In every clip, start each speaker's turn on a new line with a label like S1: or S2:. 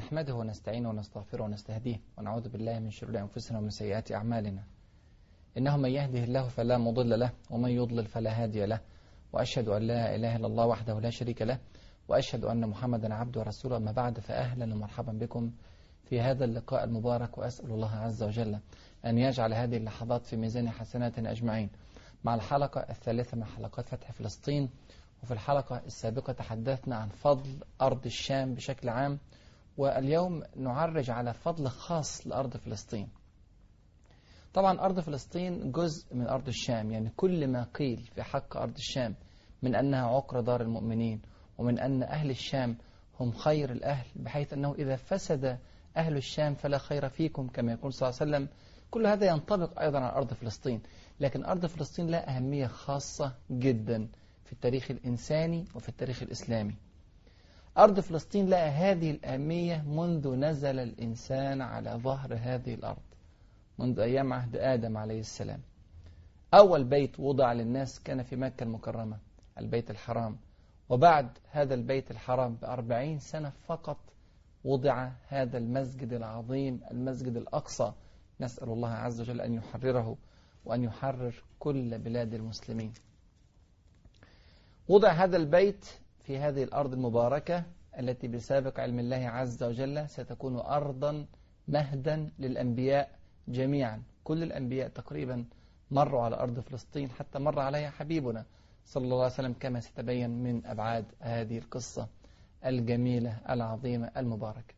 S1: نحمده ونستعينه ونستغفره ونستهديه ونعوذ بالله من شرور أنفسنا ومن سيئات أعمالنا. إنه من يهده الله فلا مضل له ومن يضلل فلا هادي له. وأشهد أن لا إله إلا الله وحده لا شريك له. وأشهد أن محمدا عبده ورسوله. أما بعد فأهلا ومرحبا بكم في هذا اللقاء المبارك وأسأل الله عز وجل أن يجعل هذه اللحظات في ميزان حسناتنا أجمعين. مع الحلقة الثالثة من حلقات فتح فلسطين وفي الحلقة السابقة تحدثنا عن فضل أرض الشام بشكل عام واليوم نعرج على فضل خاص لأرض فلسطين. طبعا أرض فلسطين جزء من أرض الشام يعني كل ما قيل في حق أرض الشام من أنها عقر دار المؤمنين ومن أن أهل الشام هم خير الأهل بحيث أنه إذا فسد أهل الشام فلا خير فيكم كما يقول صلى الله عليه وسلم. كل هذا ينطبق أيضا على أرض فلسطين. لكن أرض فلسطين لها أهمية خاصة جدا في التاريخ الإنساني وفي التاريخ الإسلامي. أرض فلسطين لها هذه الأهمية منذ نزل الإنسان على ظهر هذه الأرض منذ أيام عهد آدم عليه السلام. أول بيت وضع للناس كان في مكة المكرمة البيت الحرام. وبعد هذا البيت الحرام بأربعين سنة فقط وضع هذا المسجد العظيم المسجد الأقصى. نسأل الله عز وجل أن يحرره وأن يحرر كل بلاد المسلمين. وضع هذا البيت في هذه الأرض المباركة التي بسابق علم الله عز وجل ستكون أرضا مهدا للأنبياء جميعا. كل الأنبياء تقريبا مروا على أرض فلسطين حتى مر عليها حبيبنا صلى الله عليه وسلم كما ستبين من أبعاد هذه القصة الجميلة العظيمة المباركة.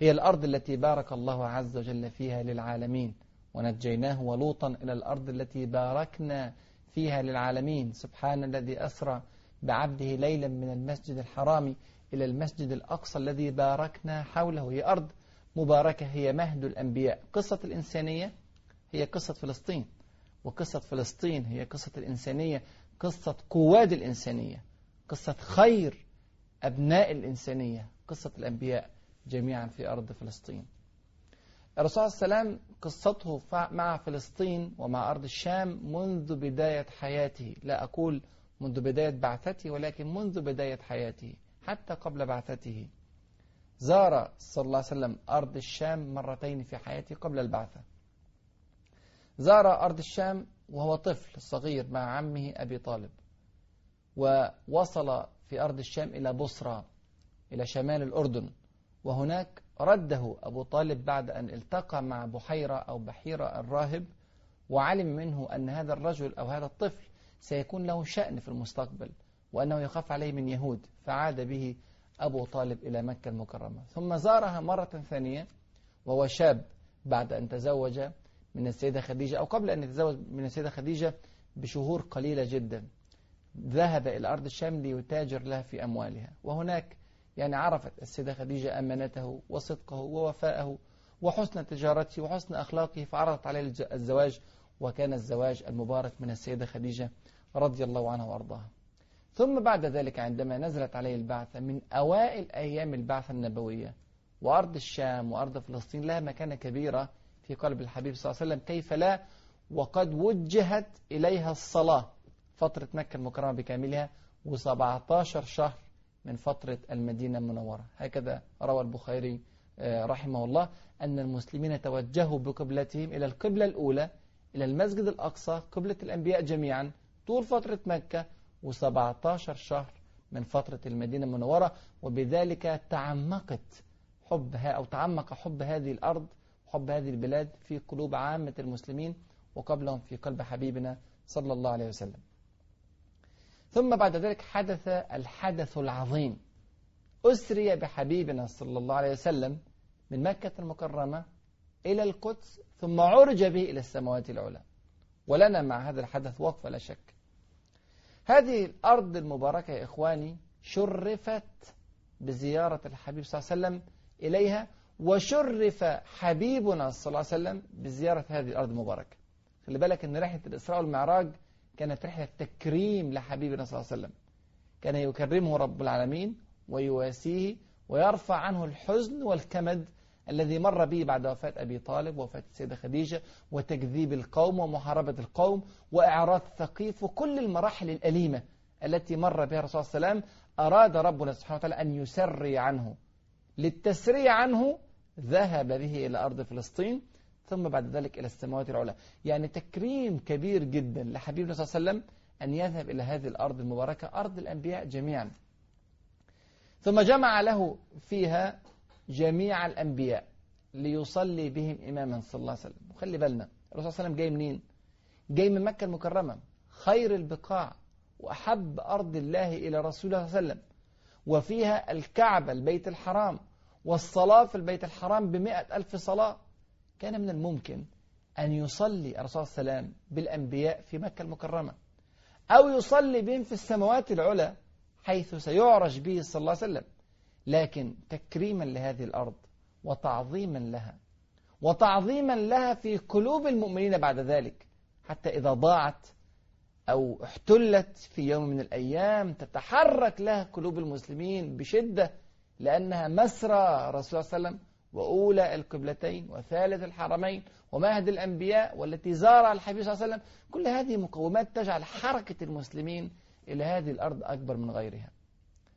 S1: هي الأرض التي بارك الله عز وجل فيها للعالمين ونجيناه ولوطا إلى الأرض التي باركنا فيها للعالمين. سبحان الذي أسرى بعبده ليلا من المسجد الحرام إلى المسجد الأقصى الذي باركنا حوله. هي أرض مباركة هي مهد الأنبياء. قصة الإنسانية هي قصة فلسطين وقصة فلسطين هي قصة الإنسانية قصة قواد الإنسانية قصة خير أبناء الإنسانية قصة الأنبياء جميعا في أرض فلسطين. الرسول صلى الله عليه وسلم قصته مع فلسطين ومع أرض الشام منذ بداية حياته. لا أقول منذ بداية بعثته ولكن منذ بداية حياته حتى قبل بعثته. زار صلى الله عليه وسلم أرض الشام مرتين في حياته قبل البعثة. زار أرض الشام وهو طفل صغير مع عمه أبي طالب ووصل في أرض الشام إلى بصرى إلى شمال الأردن. وهناك رده أبو طالب بعد أن التقى مع بحيرة أو بحيرة الراهب وعلم منه أن هذا الرجل أو هذا الطفل سيكون له شأن في المستقبل وأنه يخاف عليه من يهود. فعاد به أبو طالب إلى مكة المكرمة. ثم زارها مرة ثانية وهو شاب بعد أن تزوج من السيدة خديجة أو قبل أن يتزوج من السيدة خديجة بشهور قليلة جدا. ذهب إلى أرض الشام ليتاجر لها في أموالها. وهناك يعني عرفت السيدة خديجة أمانته وصدقه ووفاءه وحسن تجارته وحسن أخلاقه فعرضت عليه الزواج وكان الزواج المبارك من السيدة خديجة رضي الله عنها وأرضاها. ثم بعد ذلك عندما نزلت عليه البعثة من أوائل أيام البعثة النبوية وأرض الشام وأرض فلسطين لها مكانة كبيرة في قلب الحبيب صلى الله عليه وسلم كيف لا؟ وقد وجهت إليها الصلاة فترة مكة المكرمة بكاملها و17 شهر من فترة المدينة المنورة. هكذا روى البخاري رحمه الله أن المسلمين توجهوا بقبلتهم إلى القبلة الأولى إلى المسجد الأقصى قبلة الأنبياء جميعا طول فترة مكة و17 شهر من فترة المدينة المنورة وبذلك تعمقت حبها أو تعمق حب هذه الأرض حب هذه البلاد في قلوب عامة المسلمين وقبلهم في قلب حبيبنا صلى الله عليه وسلم. ثم بعد ذلك حدث الحدث العظيم أسري بحبيبنا صلى الله عليه وسلم من مكة المكرمة إلى القدس ثم عرج به إلى السماوات العلى. ولنا مع هذا الحدث وقفة لا شك. هذه الأرض المباركة يا إخواني شرفت بزيارة الحبيب صلى الله عليه وسلم إليها وشرف حبيبنا صلى الله عليه وسلم بزيارة هذه الأرض المباركة. خلي بالك أن رحلة الإسراء والمعراج كانت رحلة تكريم لحبيبنا صلى الله عليه وسلم. كان يكرمه رب العالمين ويواسيه ويرفع عنه الحزن والكمد الذي مر به بعد وفاة أبي طالب ووفاة السيدة خديجة وتكذيب القوم ومحاربة القوم وإعراض ثقيف وكل المراحل الأليمة التي مر بها الرسول صلى الله عليه وسلم. أراد ربنا سبحانه وتعالى أن يسري عنه. للتسريع عنه ذهب به إلى أرض فلسطين ثم بعد ذلك إلى السماوات العلى. يعني تكريم كبير جدا لحبيبنا صلى الله عليه وسلم أن يذهب إلى هذه الأرض المباركة أرض الأنبياء جميعا. ثم جمع له فيها جميع الأنبياء ليصلي بهم إماما صلى الله عليه وسلم. وخلي بالنا الرسول صلى الله عليه وسلم جاي منين؟ جاي من مكة المكرمة. خير البقاع وأحب أرض الله إلى رسول الله صلى الله عليه وسلم. وفيها الكعبة البيت الحرام والصلاة في البيت الحرام بمئة ألف صلاة. كان من الممكن أن يصلي الرسول صلى الله عليه وسلم بالأنبياء في مكة المكرمة أو يصلي بهم في السماوات العلى حيث سيعرج به صلى الله عليه وسلم. لكن تكريما لهذه الأرض وتعظيما لها وتعظيما لها في قلوب المؤمنين بعد ذلك حتى إذا ضاعت أو احتلت في يوم من الأيام تتحرك لها قلوب المسلمين بشدة لأنها مسرى رسول الله صلى الله عليه وسلم وأولى القبلتين وثالث الحرمين ومهد الأنبياء والتي زارها الحبيب صلى الله عليه وسلم. كل هذه مقومات تجعل حركة المسلمين إلى هذه الأرض أكبر من غيرها.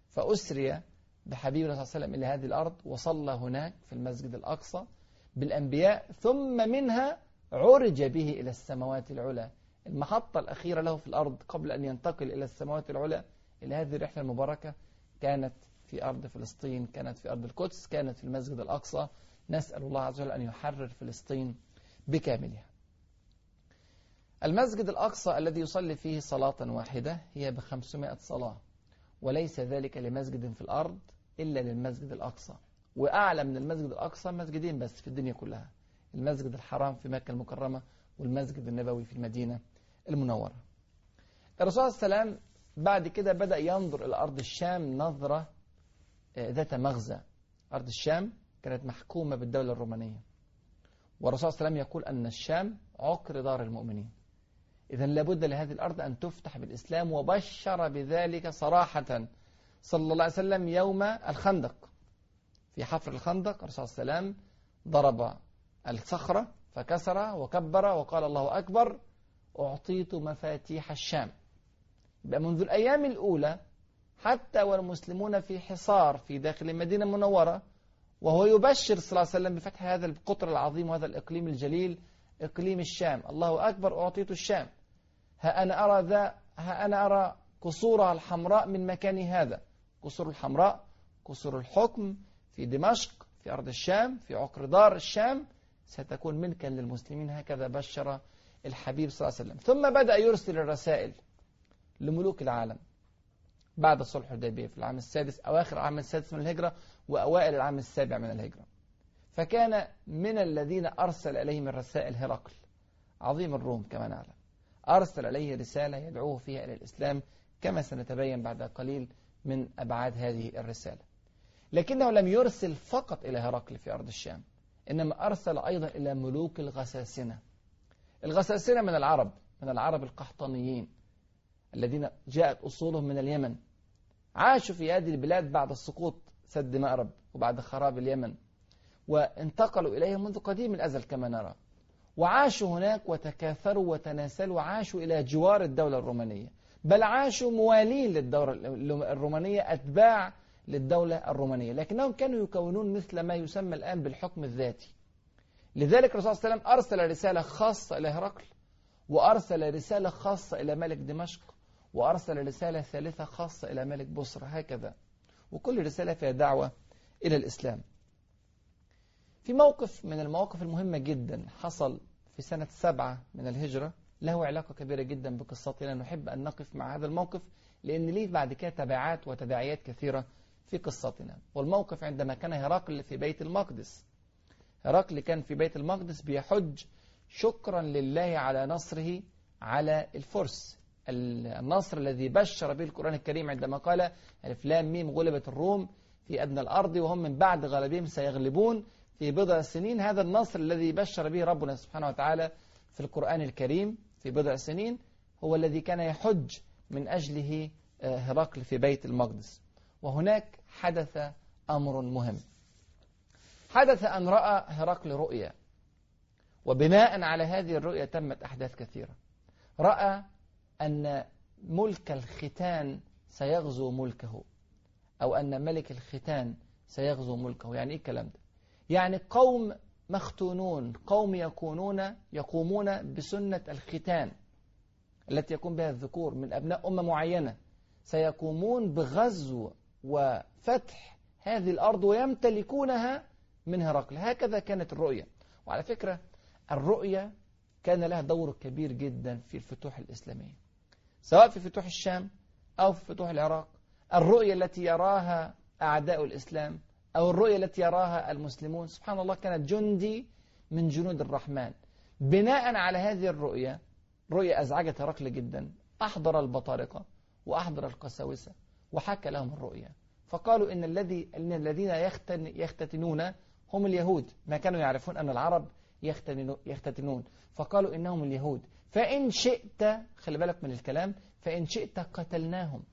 S1: فأسري بحبيبنا صلى الله عليه وسلم إلى هذه الأرض وصلى هناك في المسجد الأقصى بالأنبياء ثم منها عرج به إلى السماوات العلى. المحطة الأخيرة له في الأرض قبل أن ينتقل إلى السماوات العلى إلى هذه الرحلة المباركة كانت في أرض فلسطين كانت في أرض القدس كانت في المسجد الأقصى. نسأل الله عز وجل أن يحرر فلسطين بكاملها. المسجد الأقصى الذي يصلي فيه صلاة واحدة هي بخمسمائة صلاة وليس ذلك لمسجد في الأرض إلا للمسجد الأقصى. وأعلى من المسجد الأقصى مسجدين بس في الدنيا كلها. المسجد الحرام في مكة المكرمة والمسجد النبوي في المدينة المنورة. الرسول صلى الله عليه وسلم بعد كده بدأ ينظر إلى أرض الشام نظرة ذات مغزى. أرض الشام كانت محكومة بالدولة الرومانية. والرسول صلى الله عليه وسلم يقول أن الشام عقر دار المؤمنين. إذا لابد لهذه الأرض أن تفتح بالإسلام وبشر بذلك صراحة. صلى الله عليه وسلم يوم الخندق. في حفر الخندق الرسول صلى الله عليه وسلم ضرب الصخرة فكسر وكبر وقال الله أكبر أعطيت مفاتيح الشام. يبقى منذ الأيام الأولى حتى والمسلمون في حصار في داخل المدينة المنورة وهو يبشر صلى الله عليه وسلم بفتح هذا القطر العظيم وهذا الإقليم الجليل إقليم الشام. الله أكبر أعطيت الشام. ها أنا أرى ذا ها أنا أرى قصورها الحمراء من مكان هذا. قصور الحمراء قصور الحكم في دمشق في أرض الشام في عقر دار الشام ستكون ملكا للمسلمين هكذا بشر الحبيب صلى الله عليه وسلم. ثم بدأ يرسل الرسائل لملوك العالم بعد صلح الحديبية في العام السادس أواخر العام السادس من الهجرة وأوائل العام السابع من الهجرة. فكان من الذين أرسل إليهم الرسائل هرقل عظيم الروم كما نعلم. أرسل إليه رسالة يدعوه فيها إلى الإسلام كما سنتبين بعد قليل من أبعاد هذه الرسالة. لكنه لم يرسل فقط إلى هرقل في أرض الشام إنما أرسل أيضا إلى ملوك الغساسنة. الغساسنة من العرب من العرب القحطانيين الذين جاءت أصولهم من اليمن. عاشوا في هذه البلاد بعد سقوط سد مأرب وبعد خراب اليمن وانتقلوا إليها منذ قديم الأزل كما نرى. وعاشوا هناك وتكاثروا وتناسلوا عاشوا إلى جوار الدولة الرومانية. بل عاشوا موالين للدولة الرومانية أتباع للدولة الرومانية. لكنهم كانوا يكونون مثل ما يسمى الآن بالحكم الذاتي. لذلك الرسول صلى الله عليه وسلم أرسل رسالة خاصة إلى هرقل وأرسل رسالة خاصة إلى ملك دمشق وأرسل رسالة ثالثة خاصة إلى ملك بصرة هكذا. وكل رسالة فيها دعوة إلى الإسلام. في موقف من المواقف المهمة جدا حصل في سنة سبعة من الهجرة. له علاقة كبيرة جدا بقصتنا نحب أن نقف مع هذا الموقف لأن ليه بعد كده تبعات وتداعيات كثيرة في قصتنا. والموقف عندما كان هرقل في بيت المقدس هرقل كان في بيت المقدس بيحج شكرا لله على نصره على الفرس. النصر الذي بشر به القرآن الكريم عندما قال ألف لام ميم غلبت الروم في أدنى الأرض وهم من بعد غلبهم سيغلبون في بضع سنين. هذا النصر الذي بشر به ربنا سبحانه وتعالى في القرآن الكريم في بضع سنين هو الذي كان يحج من أجله هرقل في بيت المقدس. وهناك حدث أمر مهم. حدث أن رأى هرقل رؤيا. وبناء على هذه الرؤيا تمت أحداث كثيرة. رأى أن ملك الختان سيغزو ملكه أو أن ملك الختان سيغزو ملكه. يعني إيه الكلام ده؟ يعني قوم مختونون قوم يكونون يقومون بسنة الختان التي يقوم بها الذكور من أبناء أمة معينة. سيقومون بغزو وفتح هذه الأرض ويمتلكونها من هرقل. هكذا كانت الرؤية. وعلى فكرة الرؤية كان لها دور كبير جدا في الفتوح الإسلامية سواء في فتوح الشام أو في فتوح العراق. الرؤية التي يراها أعداء الإسلام أو الرؤية التي يراها المسلمون. سبحان الله كانت جندي من جنود الرحمن. بناء على هذه الرؤية رؤية أزعجت هرقل جدا. أحضر البطارقة وأحضر القساوسة وحكى لهم الرؤية. فقالوا إن الذي إن الذين يختن يختتنون هم اليهود. ما كانوا يعرفون أن العرب يختتنون. فقالوا إنهم اليهود. فإن شئت خلي بالك من الكلام. فإن شئت قتلناهم.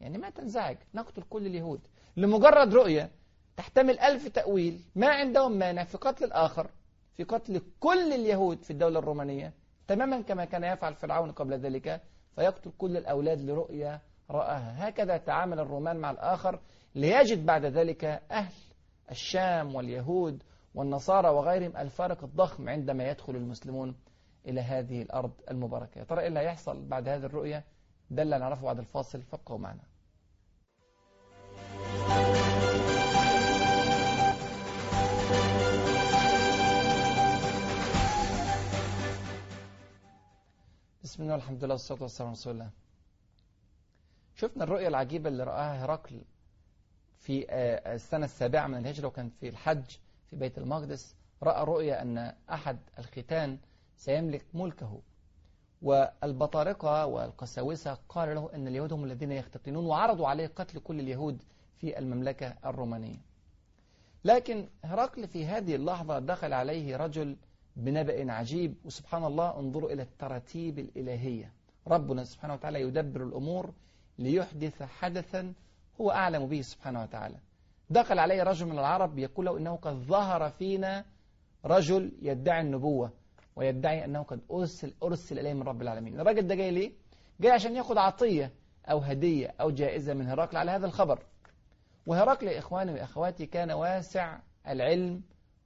S1: يعني ما تنزعج. نقتل كل اليهود. لمجرد رؤية تحتمل ألف تأويل ما عندهم مانع في قتل الآخر في قتل كل اليهود في الدولة الرومانية تماما كما كان يفعل فرعون قبل ذلك فيقتل كل الأولاد لرؤية رآها. هكذا تعامل الرومان مع الآخر ليجد بعد ذلك أهل الشام واليهود والنصارى وغيرهم الفارق الضخم عندما يدخل المسلمون إلى هذه الأرض المباركة. ترى إيه اللي هيحصل بعد هذه الرؤية؟ ده اللي نعرفه بعد الفاصل. فابقوا معنا. بسم الله والحمد لله والصلاة والسلام على رسول الله. شفنا الرؤية العجيبة اللي رآها هرقل في السنة السابعة من الهجرة وكان في الحج في بيت المقدس. رأى رؤية أن أحد الختان سيملك ملكه والبطارقة والقساوسة قال له أن اليهود هم الذين يختتنون وعرضوا عليه قتل كل اليهود في المملكة الرومانية. لكن هرقل في هذه اللحظة دخل عليه رجل بنبأ عجيب. وسبحان الله انظروا إلى التراتيب الإلهية. ربنا سبحانه وتعالى يدبر الأمور ليحدث حدثا هو أعلم به سبحانه وتعالى. دخل عليه رجل من العرب يقول له إنه قد ظهر فينا رجل يدعي النبوة ويدعي أنه قد أرسل, أرسل إليه من رب العالمين. الراجل ده جاي ليه؟ جاي عشان ياخد عطية أو هدية أو جائزة من هرقل على هذا الخبر. وهرقل يا إخواني وأخواتي كان واسع العلم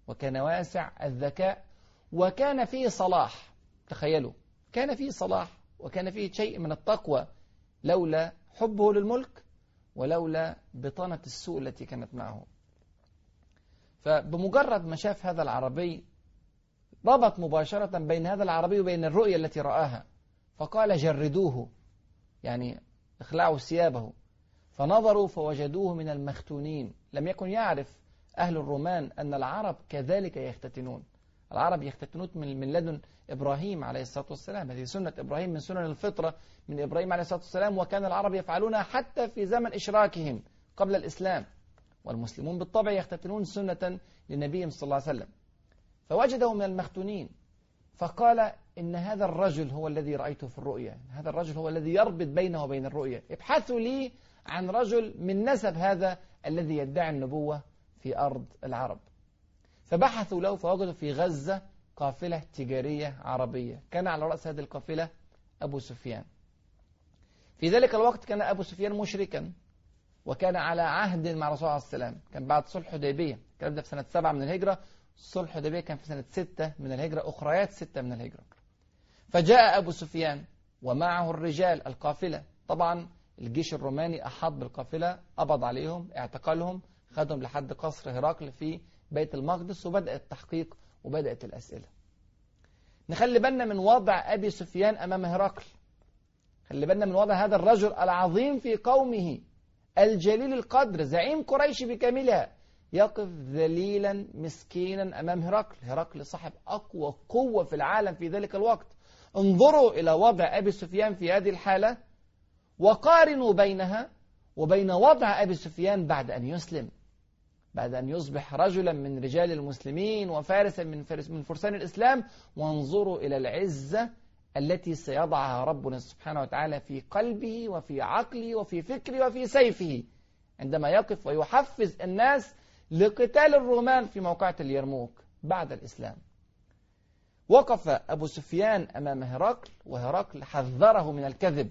S1: وكان واسع الذكاء وكان فيه صلاح. تخيلوا. كان فيه صلاح وكان فيه شيء من التقوى لولا حبه للملك ولولا بطانة السوء التي كانت معه. فبمجرد ما شاف هذا العربي ربط مباشرة بين هذا العربي وبين الرؤية التي رآها. فقال جردوه. يعني اخلعوا ثيابه. فنظروا فوجدوه من المختونين. لم يكن يعرف أهل الرومان أن العرب كذلك يختتنون. العرب يختتنون من لدن إبراهيم عليه الصلاة والسلام. هذه سنة إبراهيم من سنن الفطرة من إبراهيم عليه الصلاة والسلام وكان العرب يفعلونها حتى في زمن إشراكهم قبل الإسلام. والمسلمون بالطبع يختتنون سنة لنبيهم صلى الله عليه وسلم. فوجده من المختونين. فقال إن هذا الرجل هو الذي رأيته في الرؤيا. هذا الرجل هو الذي يربط بينه وبين الرؤيا. ابحثوا لي عن رجل من نسب هذا الذي يدعي النبوة في أرض العرب. فبحثوا له فوجدوا في غزة قافلة تجارية عربية. كان على رأس هذه القافلة أبو سفيان. في ذلك الوقت كان أبو سفيان مشركا وكان على عهد مع الرسول عليه السلام كان بعد صلح حديبية. الكلام ده في سنة سبعة من الهجرة. صلح حديبية كان في سنة ستة من الهجرة. أخريات ستة من الهجرة. فجاء أبو سفيان ومعه الرجال القافلة. طبعا الجيش الروماني أحاط بالقافلة قبض عليهم اعتقلهم خدهم لحد قصر هرقل في بيت المقدس وبدأ التحقيق وبدأت الأسئلة. نخلي بالنا من وضع أبي سفيان أمام هرقل. خلي بالنا من وضع هذا الرجل العظيم في قومه. الجليل القدر زعيم قريش بكاملها. يقف ذليلا مسكينا أمام هرقل. هرقل صاحب أقوى قوة في العالم في ذلك الوقت. انظروا إلى وضع أبي سفيان في هذه الحالة. وقارنوا بينها وبين وضع أبي سفيان بعد أن يسلم. بعد أن يصبح رجلا من رجال المسلمين وفارسا من, فارس من فرسان الإسلام وانظروا إلى العزة التي سيضعها ربنا سبحانه وتعالى في قلبه وفي عقله وفي فكره وفي سيفه. عندما يقف ويحفز الناس لقتال الرومان في موقعة اليرموك بعد الإسلام. وقف أبو سفيان أمام هرقل وهرقل حذره من الكذب.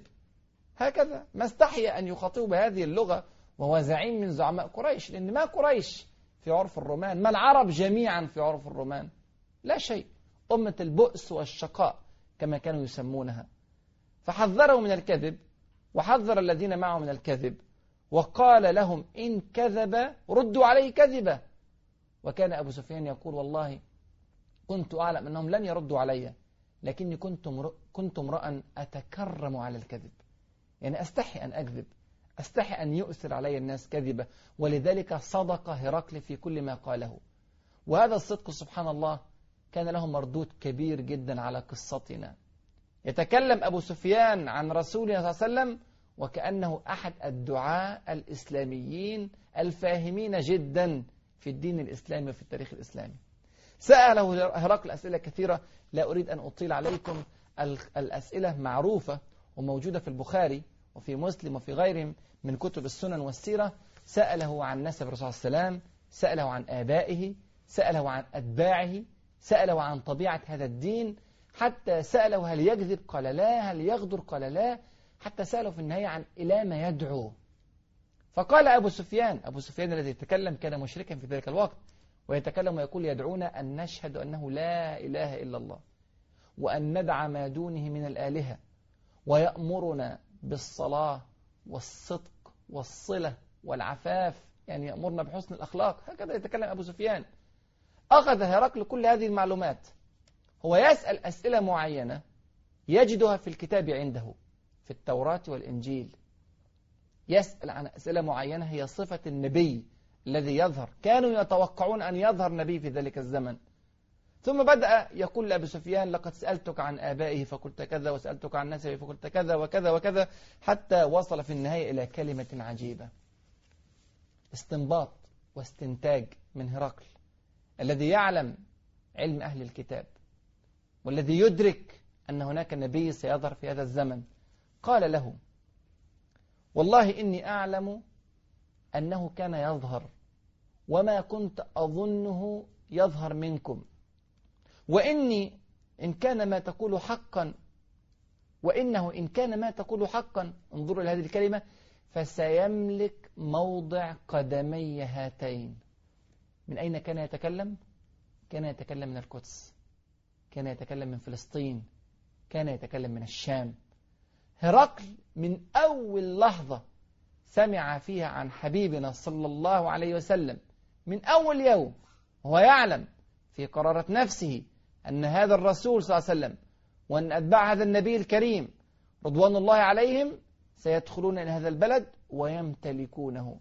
S1: هكذا ما استحي أن يخاطبه بهذه اللغة وهو زعيم من زعماء قريش لأن ما قريش في عرف الرومان ما العرب جميعا في عرف الرومان. لا شيء. أمة البؤس والشقاء كما كانوا يسمونها. فحذروا من الكذب وحذر الذين معه من الكذب وقال لهم إن كذب ردوا عليه كذبا. وكان أبو سفيان يقول والله كنت أعلم أنهم لن يردوا علي لكني كنت كنت امرأ أتكرم على الكذب. يعني أستحي أن أكذب. أستحي أن يؤثر علي الناس كذبة. ولذلك صدق هرقل في كل ما قاله. وهذا الصدق سبحان الله كان له مردود كبير جدا على قصتنا. يتكلم أبو سفيان عن رسولنا صلى الله عليه وسلم وكأنه أحد الدعاء الإسلاميين الفاهمين جدا في الدين الإسلامي وفي التاريخ الإسلامي. سأله هرقل أسئلة كثيرة. لا أريد أن أطيل عليكم. الأسئلة معروفة وموجودة في البخاري. وفي مسلم وفي غيرهم من كتب السنن والسيرة سأله عن نسب الرسول صلى الله عليه وسلم سأله عن آبائه سأله عن أتباعه سأله عن طبيعة هذا الدين حتى سأله هل يكذب؟ قال لا. هل يغدر؟ قال لا. حتى سأله في النهاية عن إلى ما يدعو. فقال أبو سفيان أبو سفيان الذي يتكلم كان مشركا في ذلك الوقت ويتكلم ويقول يدعونا أن نشهد أنه لا إله إلا الله وأن ندع ما دونه من الآلهة ويأمرنا بالصلاة والصدق والصلة والعفاف يعني يأمرنا بحسن الأخلاق. هكذا يتكلم أبو سفيان. أخذ هرقل كل هذه المعلومات. هو يسأل أسئلة معينة يجدها في الكتاب عنده في التوراة والإنجيل. يسأل عن أسئلة معينة هي صفة النبي الذي يظهر. كانوا يتوقعون أن يظهر نبي في ذلك الزمن. ثم بدأ يقول لأبي سفيان لقد سألتك عن آبائه فقلت كذا وسألتك عن نسبه فقلت كذا وكذا وكذا حتى وصل في النهاية إلى كلمة عجيبة. استنباط واستنتاج من هرقل الذي يعلم علم أهل الكتاب والذي يدرك أن هناك نبي سيظهر في هذا الزمن. قال له والله إني أعلم أنه كان يظهر وما كنت أظنه يظهر منكم. وإني إن كان ما تقول حقا وإنه إن كان ما تقول حقا انظروا إلى هذه الكلمة فسيملك موضع قدمي هاتين من أين كان يتكلم؟ كان يتكلم من القدس كان يتكلم من فلسطين كان يتكلم من الشام هرقل من أول لحظة سمع فيها عن حبيبنا صلى الله عليه وسلم من أول يوم هو يعلم في قرارة نفسه أن هذا الرسول صلى الله عليه وسلم وأن أتباع هذا النبي الكريم رضوان الله عليهم سيدخلون إلى هذا البلد ويمتلكونه.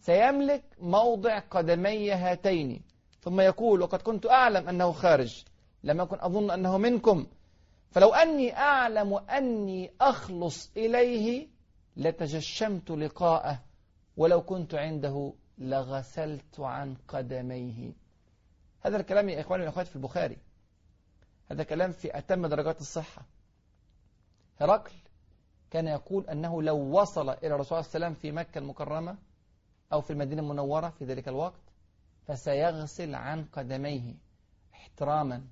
S1: سيملك موضع قدمي هاتين. ثم يقول وقد كنت أعلم أنه خارج لم أكن أظن أنه منكم. فلو أني أعلم أني أخلص إليه لتجشمت لقاءه ولو كنت عنده لغسلت عن قدميه. هذا الكلام يا إخواني والأخوات في البخاري. هذا كلام في أتم درجات الصحة. هرقل كان يقول أنه لو وصل إلى الرسول صلى الله عليه وسلم في مكة المكرمة أو في المدينة المنورة في ذلك الوقت فسيغسل عن قدميه احتراما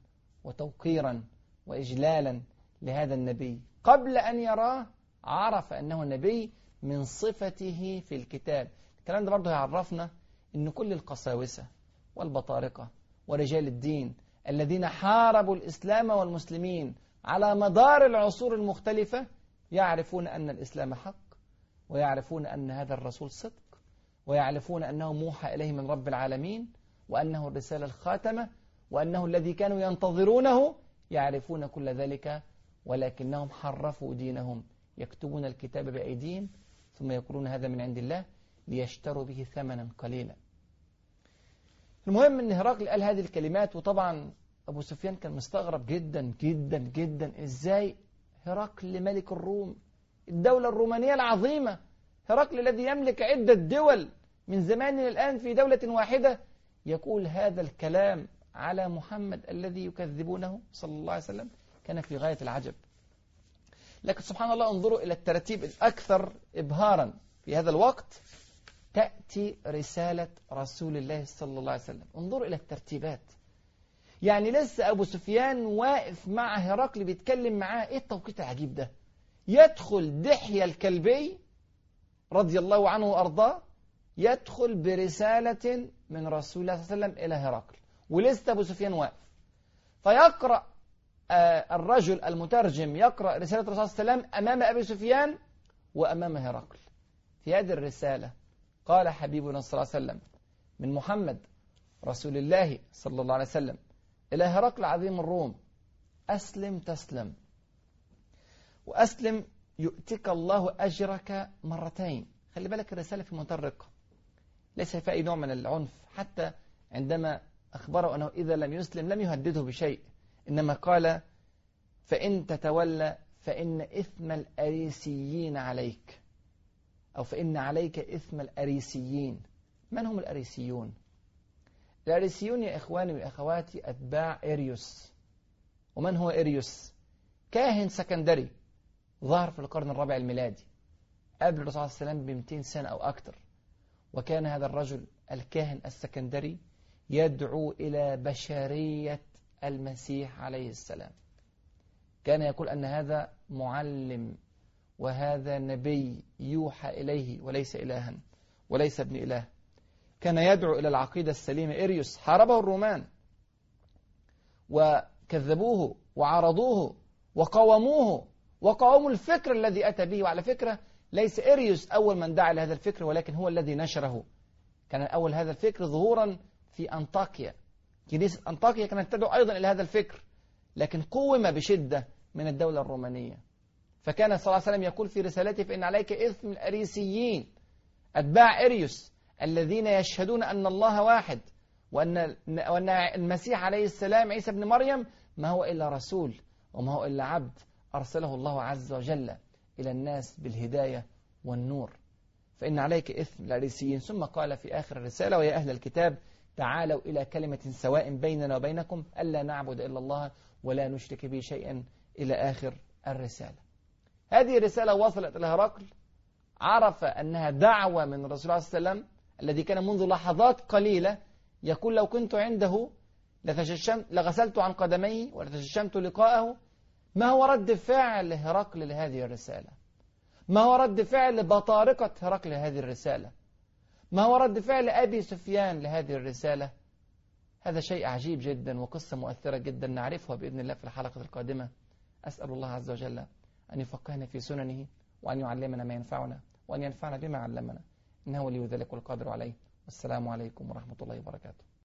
S1: وتوقيرا وإجلالا لهذا النبي. قبل أن يراه عرف أنه نبي من صفته في الكتاب. الكلام ده برضه يعرفنا أن كل القساوسة والبطارقة ورجال الدين الذين حاربوا الإسلام والمسلمين على مدار العصور المختلفة يعرفون أن الإسلام حق ويعرفون أن هذا الرسول صدق ويعرفون أنه موحى إليه من رب العالمين وأنه الرسالة الخاتمة وأنه الذي كانوا ينتظرونه يعرفون كل ذلك ولكنهم حرفوا دينهم يكتبون الكتاب بأيديهم ثم يقولون هذا من عند الله ليشتروا به ثمنا قليلا. المهم إن هرقل قال هذه الكلمات وطبعا أبو سفيان كان مستغرب جدا جدا جدا إزاي هرقل ملك الروم؟ الدولة الرومانية العظيمة هرقل الذي يملك عدة دول من زمان الآن في دولة واحدة يقول هذا الكلام على محمد الذي يكذبونه صلى الله عليه وسلم كان في غاية العجب. لكن سبحان الله انظروا إلى الترتيب الأكثر إبهارا في هذا الوقت. تأتي رسالة رسول الله صلى الله عليه وسلم. انظروا إلى الترتيبات. يعني لسه أبو سفيان واقف مع هرقل بيتكلم معاه إيه التوقيت العجيب ده؟ يدخل دحية الكلبي رضي الله عنه وأرضاه يدخل برسالة من رسول الله صلى الله عليه وسلم إلى هرقل ولسه أبو سفيان واقف. فيقرأ آه، الرجل المترجم يقرأ رسالة الرسول صلى الله عليه وسلم أمام أبي سفيان وأمام هرقل. في هذه الرسالة قال حبيبنا صلى الله عليه وسلم من محمد رسول الله صلى الله عليه وسلم إلى هرقل عظيم الروم أسلم تسلم. وأسلم يؤتك الله أجرك مرتين. خلي بالك الرسالة في منتهى ليس في أي نوع من العنف. حتى عندما أخبره أنه إذا لم يسلم لم يهدده بشيء. إنما قال فإن تتولى فإن إثم الأريسيين عليك. أو فإن عليك إثم الأريسيين من هم الأريسيون؟ الأريسيون يا إخواني وأخواتي أتباع إريوس ومن هو إريوس؟ كاهن سكندري ظهر في القرن الرابع الميلادي قبل الرسول صلى الله عليه وسلم ب 200 سنة أو أكثر وكان هذا الرجل الكاهن السكندري يدعو إلى بشرية المسيح عليه السلام كان يقول أن هذا معلم وهذا نبي يوحى إليه وليس إلها وليس ابن إله. كان يدعو إلى العقيدة السليمة إريوس حاربه الرومان. وكذبوه وعرضوه وقاوموه وقاوموا الفكر الذي أتى به. وعلى فكرة ليس إريوس أول من دعا لهذا الفكر ولكن هو الذي نشره. كان أول هذا الفكر ظهورا في أنطاكيا. كنيسة أنطاكيا كانت تدعو أيضا إلى هذا الفكر لكن قوم بشدة من الدولة الرومانية. فكان صلى الله عليه وسلم يقول في رسالته فإن عليك إثم الأريسيين. أتباع إريوس الذين يشهدون أن الله واحد وأن, وأن المسيح عليه السلام عيسى ابن مريم ما هو إلا رسول وما هو إلا عبد أرسله الله عز وجل إلى الناس بالهداية والنور. فإن عليك إثم الأريسيين. ثم قال في آخر الرسالة ويا أهل الكتاب تعالوا إلى كلمة سواء بيننا وبينكم ألا نعبد إلا الله ولا نشرك به شيئا. إلى آخر الرسالة. هذه الرسالة وصلت إلى هرقل عرف أنها دعوة من الرسول عليه وسلم الذي كان منذ لحظات قليلة يقول لو كنت عنده لغسلت عن قدميه ولتششمت لقاءه. ما هو رد فعل هرقل لهذه الرسالة؟ ما هو رد فعل بطارقة هرقل لهذه الرسالة؟ ما هو رد فعل أبي سفيان لهذه الرسالة؟ هذا شيء عجيب جدا وقصة مؤثرة جدا نعرفها بإذن الله في الحلقة القادمة. أسأل الله عز وجل أن يفقهنا في سننه وأن يعلمنا ما ينفعنا وأن ينفعنا بما علمنا. إنه ولي ذلك والقادر عليه. والسلام عليكم ورحمة الله وبركاته.